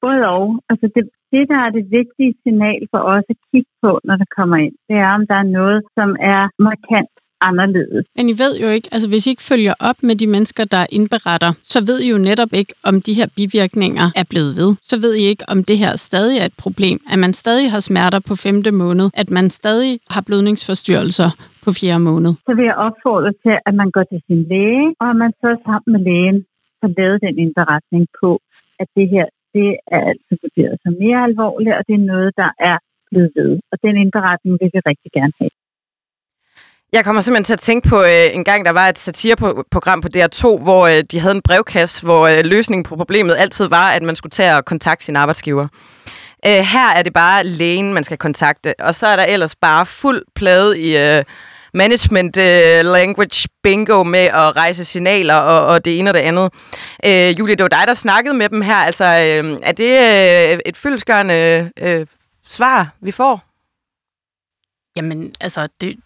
både og. Altså det, det, der er det vigtige signal for os at kigge på, når det kommer ind, det er, om der er noget, som er markant anderledes. Men I ved jo ikke, altså hvis I ikke følger op med de mennesker, der indberetter, så ved I jo netop ikke, om de her bivirkninger er blevet ved. Så ved I ikke, om det her stadig er et problem, at man stadig har smerter på femte måned, at man stadig har blødningsforstyrrelser på fjerde måned. Så vil jeg opfordre til, at man går til sin læge, og at man så sammen med lægen får lavet den indberetning på, at det her det er altså vurderet som mere alvorligt, og det er noget, der er blevet ved. Og den indberetning vil vi rigtig gerne have. Jeg kommer simpelthen til at tænke på øh, en gang, der var et satireprogram på DR2, hvor øh, de havde en brevkasse, hvor øh, løsningen på problemet altid var, at man skulle tage og kontakte sin arbejdsgiver. Øh, her er det bare lægen, man skal kontakte, og så er der ellers bare fuld plade i øh, management øh, language bingo med at rejse signaler og, og det ene og det andet. Øh, Julie, det var dig, der snakkede med dem her. Altså, øh, er det øh, et fyldesgørende øh, svar, vi får? Jamen, altså, det,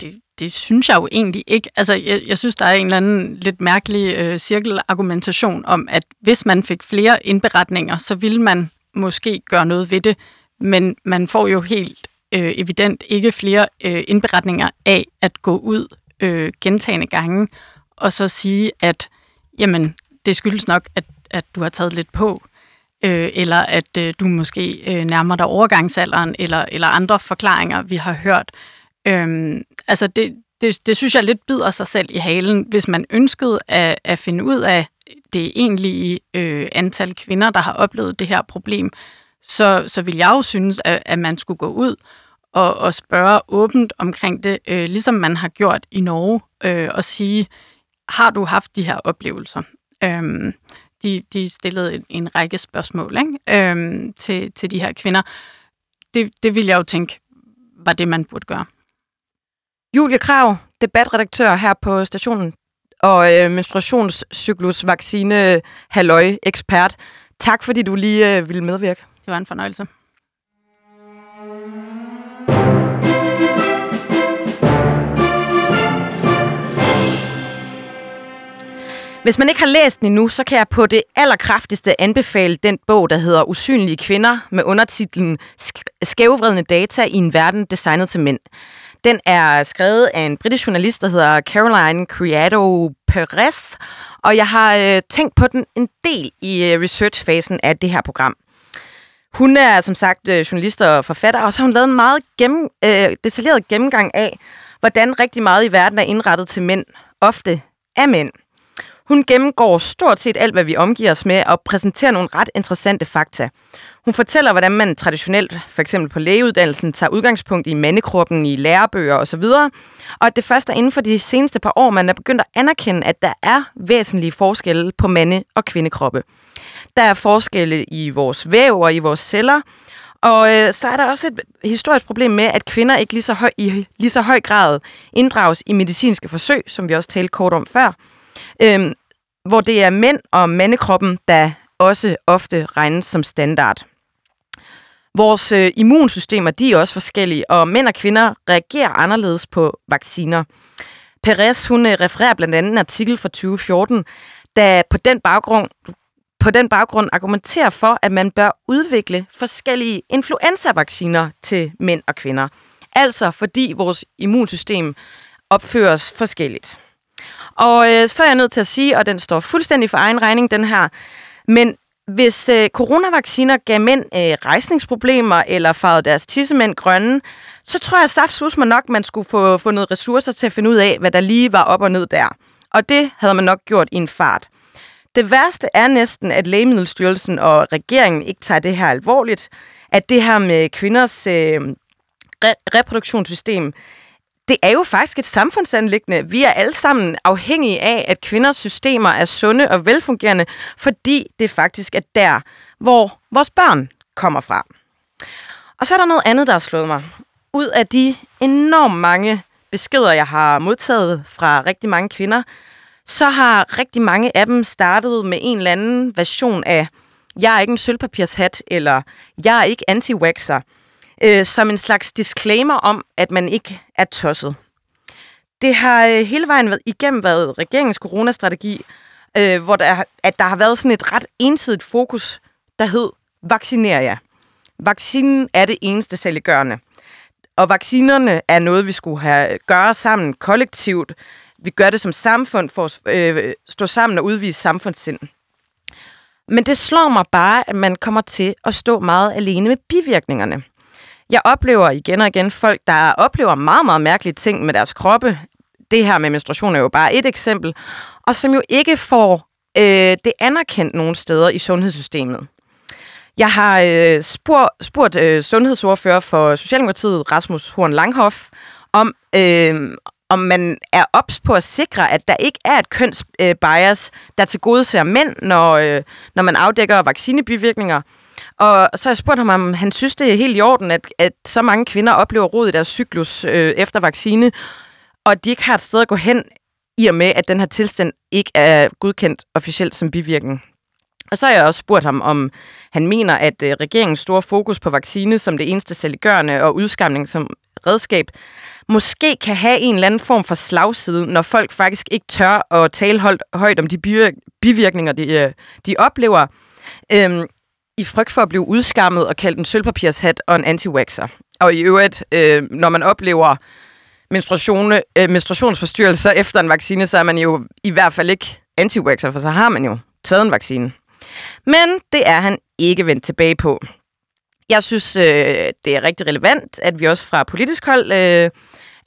det, det synes jeg jo egentlig ikke. Altså, jeg, jeg synes, der er en eller anden lidt mærkelig øh, cirkelargumentation om, at hvis man fik flere indberetninger, så ville man måske gøre noget ved det. Men man får jo helt øh, evident ikke flere øh, indberetninger af at gå ud øh, gentagende gange og så sige, at jamen, det skyldes nok, at, at du har taget lidt på, øh, eller at øh, du måske øh, nærmer dig overgangsalderen, eller, eller andre forklaringer, vi har hørt. Øh, altså, det, det, det synes jeg lidt bider sig selv i halen, hvis man ønskede at, at finde ud af det egentlige øh, antal kvinder, der har oplevet det her problem, så, så vil jeg jo synes, at, at man skulle gå ud og, og spørge åbent omkring det, øh, ligesom man har gjort i Norge, øh, og sige, har du haft de her oplevelser? Øhm, de, de stillede en, en række spørgsmål ikke? Øhm, til, til de her kvinder. Det, det vil jeg jo tænke, var det, man burde gøre. Julie Krav, debatredaktør her på stationen, og øh, menstruationscyklusvaccine halløj ekspert. Tak fordi du lige øh, ville medvirke. Det var en fornøjelse. Hvis man ikke har læst den endnu, så kan jeg på det allerkraftigste anbefale den bog, der hedder Usynlige kvinder, med undertitlen Skævvredende data i en verden designet til mænd. Den er skrevet af en britisk journalist, der hedder Caroline Criado Perez, og jeg har øh, tænkt på den en del i øh, researchfasen af det her program. Hun er som sagt øh, journalist og forfatter, og så har hun lavet en meget gennem, øh, detaljeret gennemgang af, hvordan rigtig meget i verden er indrettet til mænd, ofte af mænd. Hun gennemgår stort set alt, hvad vi omgiver os med, og præsenterer nogle ret interessante fakta. Hun fortæller, hvordan man traditionelt, for eksempel på lægeuddannelsen, tager udgangspunkt i mandekroppen, i lærebøger osv., og at det først er inden for de seneste par år, man er begyndt at anerkende, at der er væsentlige forskelle på mande- og kvindekroppe. Der er forskelle i vores væv og i vores celler, og øh, så er der også et historisk problem med, at kvinder ikke lige så høj, i lige så høj grad inddrages i medicinske forsøg, som vi også talte kort om før, Øhm, hvor det er mænd og mandekroppen, der også ofte regnes som standard. Vores øh, immunsystemer de er også forskellige, og mænd og kvinder reagerer anderledes på vacciner. Perez hun øh, refererer blandt andet en artikel fra 2014, der på den baggrund på den baggrund argumenterer for, at man bør udvikle forskellige influenzavacciner til mænd og kvinder. Altså fordi vores immunsystem opføres forskelligt. Og øh, så er jeg nødt til at sige, og den står fuldstændig for egen regning, den her, men hvis øh, coronavacciner gav mænd øh, rejsningsproblemer eller farvede deres tissemænd grønne, så tror jeg saftsus man nok, man skulle få fundet ressourcer til at finde ud af, hvad der lige var op og ned der. Og det havde man nok gjort i en fart. Det værste er næsten, at Lægemiddelstyrelsen og regeringen ikke tager det her alvorligt. At det her med kvinders øh, re- reproduktionssystem det er jo faktisk et samfundsanlæggende. Vi er alle sammen afhængige af, at kvinders systemer er sunde og velfungerende, fordi det faktisk er der, hvor vores børn kommer fra. Og så er der noget andet, der har slået mig. Ud af de enormt mange beskeder, jeg har modtaget fra rigtig mange kvinder, så har rigtig mange af dem startet med en eller anden version af, jeg er ikke en sølvpapirshat, eller jeg er ikke anti-waxer øh, som en slags disclaimer om, at man ikke er tosset. Det har øh, hele vejen været, igennem været regeringens coronastrategi, øh, hvor der, at der har været sådan et ret ensidigt fokus, der hed, vacciner jer. Vaccinen er det eneste saliggørende. Og vaccinerne er noget, vi skulle have gøre sammen kollektivt. Vi gør det som samfund for at øh, stå sammen og udvise samfundssind. Men det slår mig bare, at man kommer til at stå meget alene med bivirkningerne. Jeg oplever igen og igen folk, der oplever meget, meget mærkelige ting med deres kroppe. Det her med menstruation er jo bare et eksempel. Og som jo ikke får øh, det anerkendt nogle steder i sundhedssystemet. Jeg har øh, spurgt, spurgt øh, sundhedsordfører for Socialdemokratiet, Rasmus Horn Langhoff, om, øh, om man er ops på at sikre, at der ikke er et kønsbias, der til gode ser mænd, når, øh, når man afdækker vaccinebivirkninger. Og så har jeg spurgt ham, om han synes, det er helt i orden, at, at så mange kvinder oplever rod i deres cyklus øh, efter vaccine, og de ikke har et sted at gå hen, i og med, at den her tilstand ikke er godkendt officielt som bivirkning. Og så har jeg også spurgt ham, om han mener, at øh, regeringens store fokus på vaccine som det eneste saliggørende og udskamning som redskab, måske kan have en eller anden form for slagside, når folk faktisk ikke tør at tale højt om de bivirkninger, de, øh, de oplever. Øhm, i frygt for at blive udskammet og kaldt en sølvpapirshat og en anti-waxer. Og i øvrigt, øh, når man oplever menstruation, øh, menstruationsforstyrrelser efter en vaccine, så er man jo i hvert fald ikke anti-waxer, for så har man jo taget en vaccine. Men det er han ikke vendt tilbage på. Jeg synes, øh, det er rigtig relevant, at vi også fra politisk hold øh,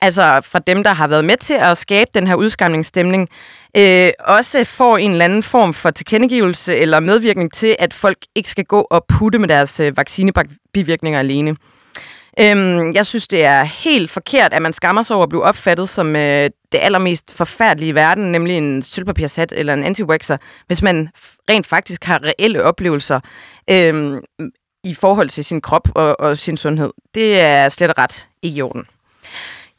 altså fra dem, der har været med til at skabe den her udskamningsstemning, øh, også får en eller anden form for tilkendegivelse eller medvirkning til, at folk ikke skal gå og putte med deres øh, vaccinebivirkninger alene. Øhm, jeg synes, det er helt forkert, at man skammer sig over at blive opfattet som øh, det allermest forfærdelige i verden, nemlig en sølvpapirshat eller en anti hvis man rent faktisk har reelle oplevelser øhm, i forhold til sin krop og, og sin sundhed. Det er slet og ret ikke i orden.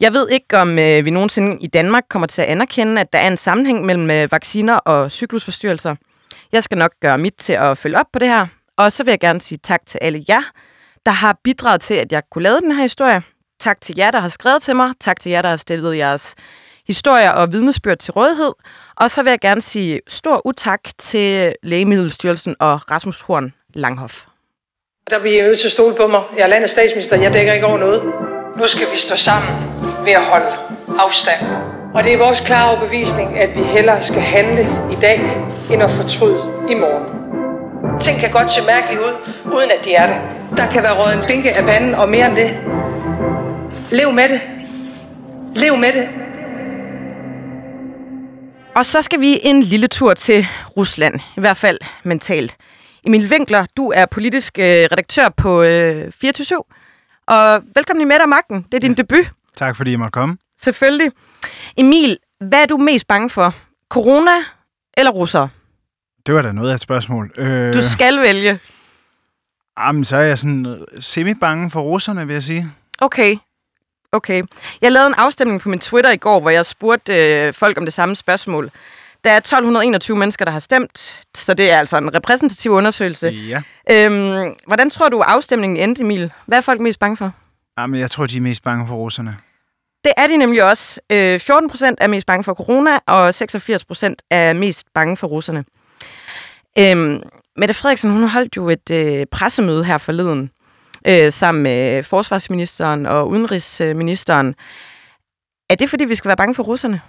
Jeg ved ikke, om øh, vi nogensinde i Danmark kommer til at anerkende, at der er en sammenhæng mellem øh, vacciner og cyklusforstyrrelser. Jeg skal nok gøre mit til at følge op på det her. Og så vil jeg gerne sige tak til alle jer, der har bidraget til, at jeg kunne lave den her historie. Tak til jer, der har skrevet til mig. Tak til jer, der har stillet jeres historier og vidnesbyrd til rådighed. Og så vil jeg gerne sige stor utak til Lægemiddelstyrelsen og Rasmus Horn Langhoff. Der bliver jeg nødt til at stole på mig. Jeg er landets statsminister. Jeg dækker ikke over noget. Nu skal vi stå sammen ved at holde afstand. Og det er vores klare overbevisning, at vi hellere skal handle i dag, end at fortryde i morgen. Ting kan godt se mærkeligt ud, uden at de er det. Der kan være råd en finke af panden, og mere end det. Lev med det. Lev med det. Og så skal vi en lille tur til Rusland, i hvert fald mentalt. Emil Winkler, du er politisk øh, redaktør på øh, 24 og velkommen i Med og Magten. Det er din debut. Tak fordi I måtte komme. Selvfølgelig. Emil, hvad er du mest bange for? Corona eller russer? Det var da noget af et spørgsmål. Øh... Du skal vælge. Jamen, så er jeg sådan semi-bange for russerne, vil jeg sige. Okay. Okay. Jeg lavede en afstemning på min Twitter i går, hvor jeg spurgte øh, folk om det samme spørgsmål. Der er 1221 mennesker, der har stemt, så det er altså en repræsentativ undersøgelse. Ja. Øhm, hvordan tror du, afstemningen endte, Emil? Hvad er folk mest bange for? Jamen, jeg tror, de er mest bange for russerne. Det er de nemlig også. Øh, 14 procent er mest bange for corona, og 86 procent er mest bange for russerne. Øhm, Mette Frederiksen, hun holdt jo et øh, pressemøde her forleden, øh, sammen med forsvarsministeren og udenrigsministeren. Er det, fordi vi skal være bange for russerne?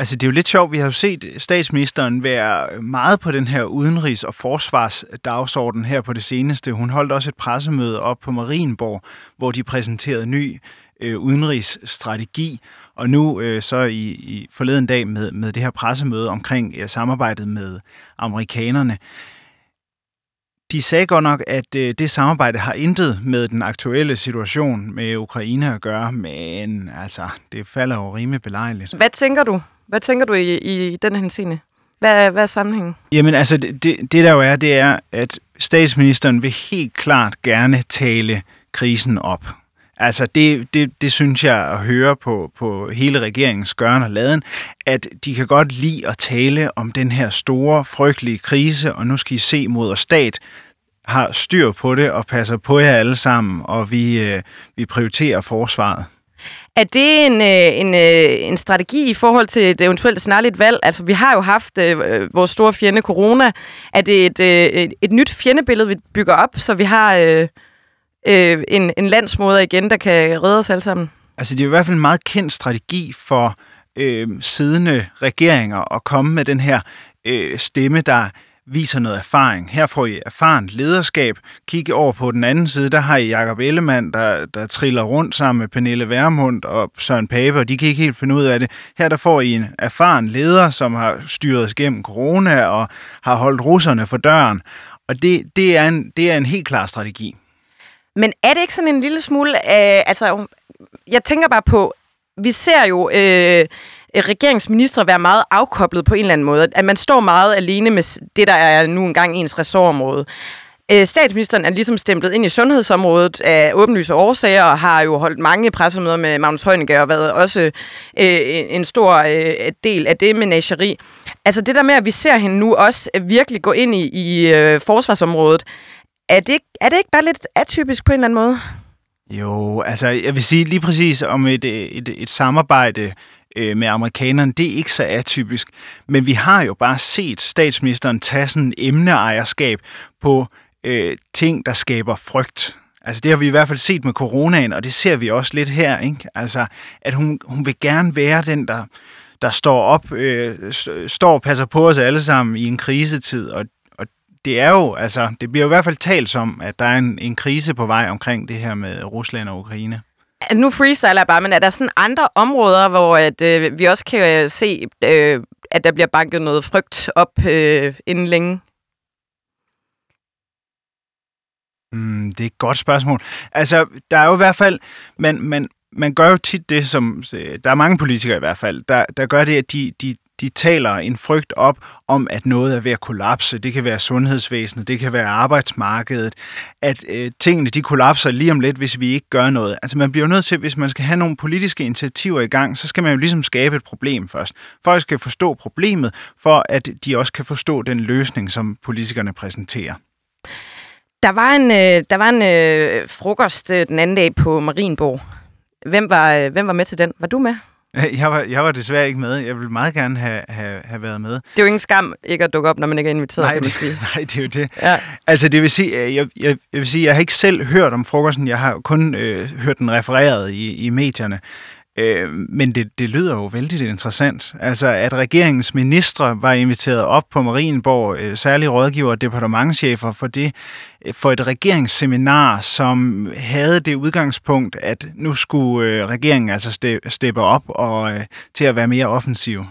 Altså, det er jo lidt sjovt. Vi har jo set statsministeren være meget på den her udenrigs- og forsvarsdagsorden her på det seneste. Hun holdt også et pressemøde op på Marienborg, hvor de præsenterede ny øh, udenrigsstrategi. Og nu øh, så i, i forleden dag med, med det her pressemøde omkring øh, samarbejdet med amerikanerne. De sagde godt nok, at øh, det samarbejde har intet med den aktuelle situation med Ukraine at gøre, men altså, det falder jo rimelig belejligt. Hvad tænker du? Hvad tænker du i, i den henseende? Hvad, hvad er sammenhængen? Jamen altså, det, det, det der jo er, det er, at statsministeren vil helt klart gerne tale krisen op. Altså, det, det, det synes jeg at høre på, på hele regeringens gørn og laden, at de kan godt lide at tale om den her store, frygtelige krise, og nu skal I se mod og stat, har styr på det og passer på jer alle sammen, og vi, øh, vi prioriterer forsvaret. Er det en, øh, en, øh, en strategi i forhold til et eventuelt snarligt valg? Altså, vi har jo haft øh, øh, vores store fjende corona. Er det et, øh, et, et nyt fjendebillede, vi bygger op, så vi har øh, øh, en, en landsmoder igen, der kan redde os alle sammen? Altså, det er i hvert fald en meget kendt strategi for øh, siddende regeringer at komme med den her øh, stemme, der viser noget erfaring. Her får I erfaren lederskab. Kig over på den anden side, der har I Jacob Ellemann, der, der triller rundt sammen med Pernille Værmund og Søren Pape, og de kan ikke helt finde ud af det. Her der får I en erfaren leder, som har styret os gennem corona og har holdt russerne for døren. Og det, det, er, en, det er en helt klar strategi. Men er det ikke sådan en lille smule... Øh, altså, jeg tænker bare på, vi ser jo... Øh, Øh, regeringsminister være meget afkoblet på en eller anden måde. At man står meget alene med det, der er nu engang ens ressortområde. Øh, statsministeren er ligesom stemplet ind i sundhedsområdet af åbenlyse årsager, og har jo holdt mange pressemøder med Magnus Heunicke, og været også øh, en stor øh, del af det menageri. Altså det der med, at vi ser hende nu også virkelig gå ind i, i øh, forsvarsområdet, er det, er det ikke bare lidt atypisk på en eller anden måde? Jo, altså jeg vil sige lige præcis om et, øh, et, et samarbejde øh, med amerikanerne, det er ikke så atypisk. Men vi har jo bare set statsministeren tage sådan emneejerskab på øh, ting, der skaber frygt. Altså det har vi i hvert fald set med coronaen, og det ser vi også lidt her. Ikke? Altså at hun, hun vil gerne være den, der, der står op, øh, står og passer på os alle sammen i en krisetid, og og det er jo, altså, det bliver jo i hvert fald talt som, at der er en, en krise på vej omkring det her med Rusland og Ukraine. Nu freestyler jeg bare, men er der sådan andre områder, hvor at, øh, vi også kan øh, se, øh, at der bliver banket noget frygt op øh, inden længe? Mm, det er et godt spørgsmål. Altså, der er jo i hvert fald, man, man, man gør jo tit det, som, øh, der er mange politikere i hvert fald, der, der gør det, at de, de, de taler en frygt op om, at noget er ved at kollapse. Det kan være sundhedsvæsenet, det kan være arbejdsmarkedet, at øh, tingene de kollapser lige om lidt, hvis vi ikke gør noget. Altså man bliver nødt til, hvis man skal have nogle politiske initiativer i gang, så skal man jo ligesom skabe et problem først. Folk skal forstå problemet, for at de også kan forstå den løsning, som politikerne præsenterer. Der var en, øh, der var en øh, frokost øh, den anden dag på Marienborg. Hvem var, øh, hvem var med til den? Var du med? Jeg var, jeg var desværre ikke med. Jeg ville meget gerne have, have, have været med. Det er jo ingen skam ikke at dukke op, når man ikke er inviteret, nej, kan man sige. nej, det er jo det. Ja. Altså, det vil sige, jeg, jeg, jeg vil sige, jeg har ikke selv hørt om frokosten. Jeg har kun øh, hørt den refereret i, i medierne. Øh, men det, det lyder jo vældig interessant. Altså, at regeringens ministre var inviteret op på Marienborg, øh, særlige rådgiver og departementchefer for det, øh, for et regeringsseminar, som havde det udgangspunkt, at nu skulle øh, regeringen altså ste, steppe op og øh, til at være mere offensiv.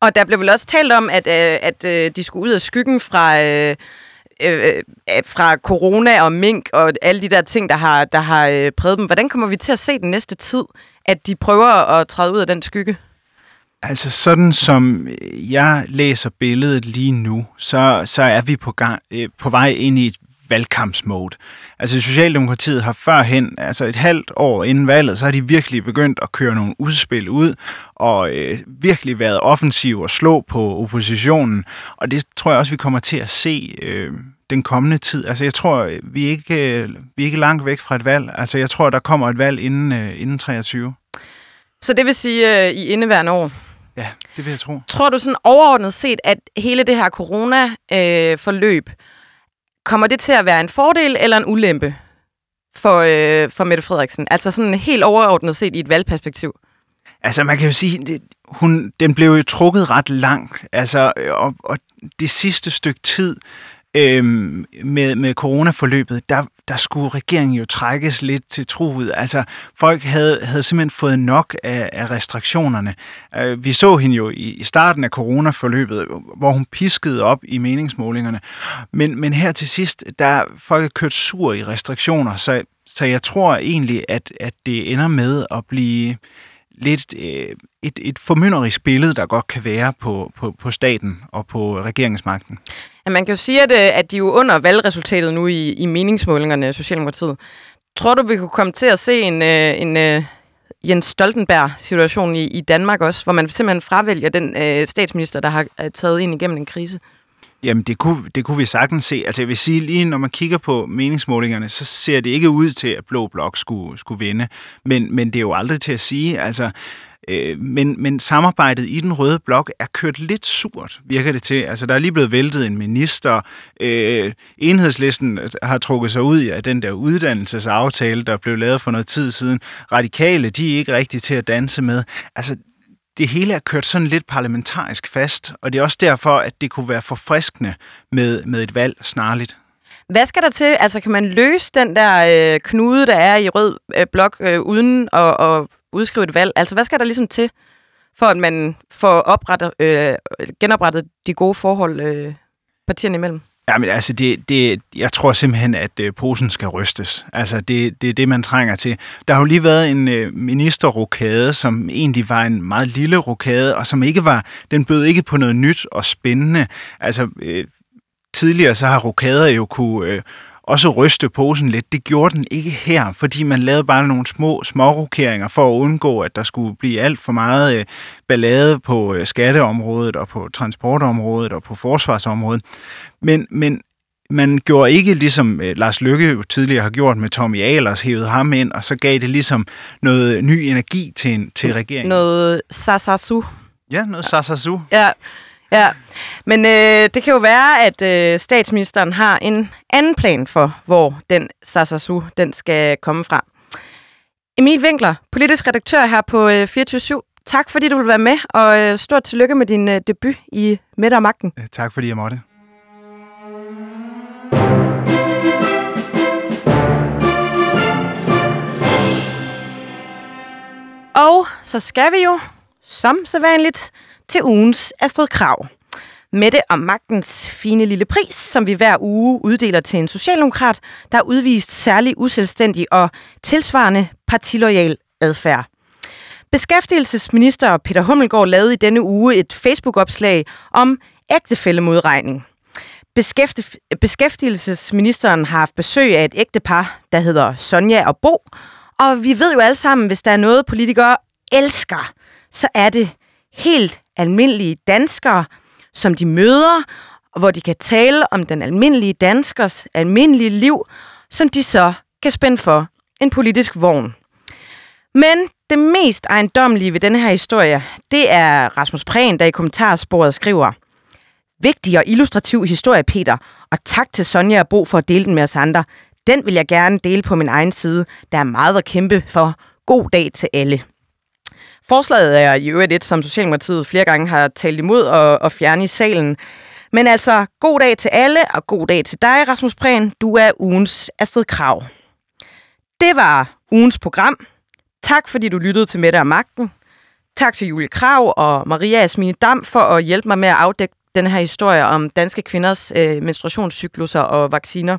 Og der blev vel også talt om, at, øh, at øh, de skulle ud af skyggen fra... Øh øh, øh, fra corona og mink og alle de der ting, der har, der har øh, præget dem. Hvordan kommer vi til at se den næste tid, at de prøver at træde ud af den skygge? Altså sådan som jeg læser billedet lige nu, så, så er vi på, gang, øh, på vej ind i et valgkampsmode. Altså Socialdemokratiet har førhen, altså et halvt år inden valget, så har de virkelig begyndt at køre nogle udspil ud, og øh, virkelig været offensiv og slå på oppositionen. Og det tror jeg også, vi kommer til at se øh, den kommende tid. Altså jeg tror, vi er ikke, vi er ikke langt væk fra et valg. Altså jeg tror, der kommer et valg inden, øh, inden 23. Så det vil sige øh, i indeværende år? Ja, det vil jeg tro. Tror du sådan overordnet set, at hele det her corona-forløb, øh, kommer det til at være en fordel eller en ulempe for, øh, for Mette Frederiksen? Altså sådan helt overordnet set i et valgperspektiv. Altså man kan jo sige, det, hun, den blev jo trukket ret langt, altså, og, og det sidste stykke tid, øhm, med, med coronaforløbet, der, der skulle regeringen jo trækkes lidt til truet. Altså, folk havde, havde simpelthen fået nok af, af restriktionerne. Øh, vi så hende jo i, i starten af coronaforløbet, hvor hun piskede op i meningsmålingerne. Men, men her til sidst, der folk er kørt sur i restriktioner, så, så jeg tror egentlig, at, at det ender med at blive lidt øh, et, et formynderisk billede, der godt kan være på, på, på staten og på regeringsmagten. Ja, man kan jo sige, at, øh, at de er jo under valgresultatet nu i, i meningsmålingerne, Socialdemokratiet. Tror du, vi kunne komme til at se en, øh, en øh, Jens Stoltenberg-situation i, i Danmark også, hvor man simpelthen fravælger den øh, statsminister, der har taget ind igennem en krise? Jamen, det kunne, det kunne vi sagtens se. Altså, jeg vil sige, lige når man kigger på meningsmålingerne, så ser det ikke ud til, at Blå Blok skulle, skulle vinde. Men, men det er jo aldrig til at sige. Altså, øh, men, men samarbejdet i den røde blok er kørt lidt surt, virker det til. Altså, der er lige blevet væltet en minister. Øh, enhedslisten har trukket sig ud af den der uddannelsesaftale, der blev lavet for noget tid siden. Radikale, de er ikke rigtig til at danse med. Altså, det hele er kørt sådan lidt parlamentarisk fast, og det er også derfor, at det kunne være forfriskende med, med et valg snarligt. Hvad skal der til? Altså, kan man løse den der øh, knude, der er i rød øh, blok, øh, uden at, at udskrive et valg? Altså, hvad skal der ligesom til, for at man får oprettet, øh, genoprettet de gode forhold øh, partierne imellem? Ja, men altså, det, det, jeg tror simpelthen, at øh, posen skal rystes. Altså, det, det er det, man trænger til. Der har jo lige været en øh, ministerrokade, som egentlig var en meget lille rokade, og som ikke var, den bød ikke på noget nyt og spændende. Altså, øh, tidligere så har rokader jo kunne øh, også ryste posen lidt. Det gjorde den ikke her, fordi man lavede bare nogle små smårokeringer for at undgå, at der skulle blive alt for meget øh, ballade på øh, skatteområdet og på transportområdet og på forsvarsområdet. Men, men man gjorde ikke ligesom øh, Lars Lykke jo tidligere har gjort med Tommy Ahlers, hævede ham ind, og så gav det ligesom noget ny energi til, til regeringen. Noget sasasu. Ja, noget sasasu. Ja, Ja, men øh, det kan jo være, at øh, statsministeren har en anden plan for, hvor den Sasasu den skal komme fra. Emil Winkler, politisk redaktør her på øh, 24 Tak fordi du vil være med, og øh, stort tillykke med din øh, debut i Midt og Magten. Tak fordi jeg måtte. Og så skal vi jo, som sædvanligt, til ugens Astrid Krav. Mette og magtens fine lille pris, som vi hver uge uddeler til en socialdemokrat, der har udvist særlig uselvstændig og tilsvarende partiloyal adfærd. Beskæftigelsesminister Peter Hummelgaard lavede i denne uge et Facebook-opslag om ægtefællemodregning. Beskæftigelsesministeren har haft besøg af et ægtepar, der hedder Sonja og Bo, og vi ved jo alle sammen, hvis der er noget, politikere elsker, så er det helt almindelige danskere, som de møder, og hvor de kan tale om den almindelige danskers almindelige liv, som de så kan spænde for en politisk vogn. Men det mest ejendomlige ved denne her historie, det er Rasmus Prehn, der i kommentarsporet skriver, Vigtig og illustrativ historie, Peter, og tak til Sonja og Bo for at dele den med os andre. Den vil jeg gerne dele på min egen side. Der er meget at kæmpe for. God dag til alle. Forslaget er i øvrigt et, som Socialdemokratiet flere gange har talt imod og, og fjerne i salen. Men altså, god dag til alle, og god dag til dig, Rasmus Prehn. Du er ugens Astrid Krav. Det var ugens program. Tak fordi du lyttede til Mette og Magten. Tak til Julie Krav og Maria Asmine Dam for at hjælpe mig med at afdække den her historie om danske kvinders øh, menstruationscykluser og vacciner.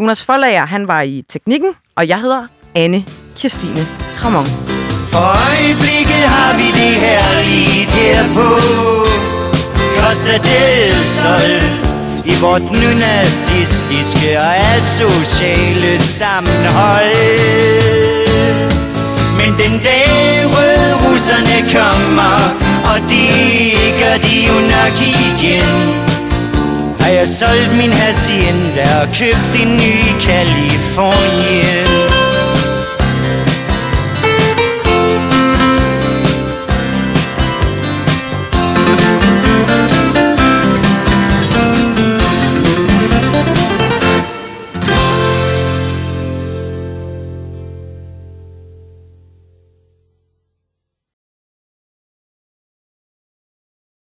Jonas Follager, han var i teknikken, og jeg hedder Anne Kirstine Kramon. For øjeblikket har vi det her lige her på. Costa del Sol I vort nu nazistiske og asociale sammenhold. Men den dag røde russerne kommer Og det gør de jo nok igen Har jeg solgt min hacienda og købt en ny Kalifornien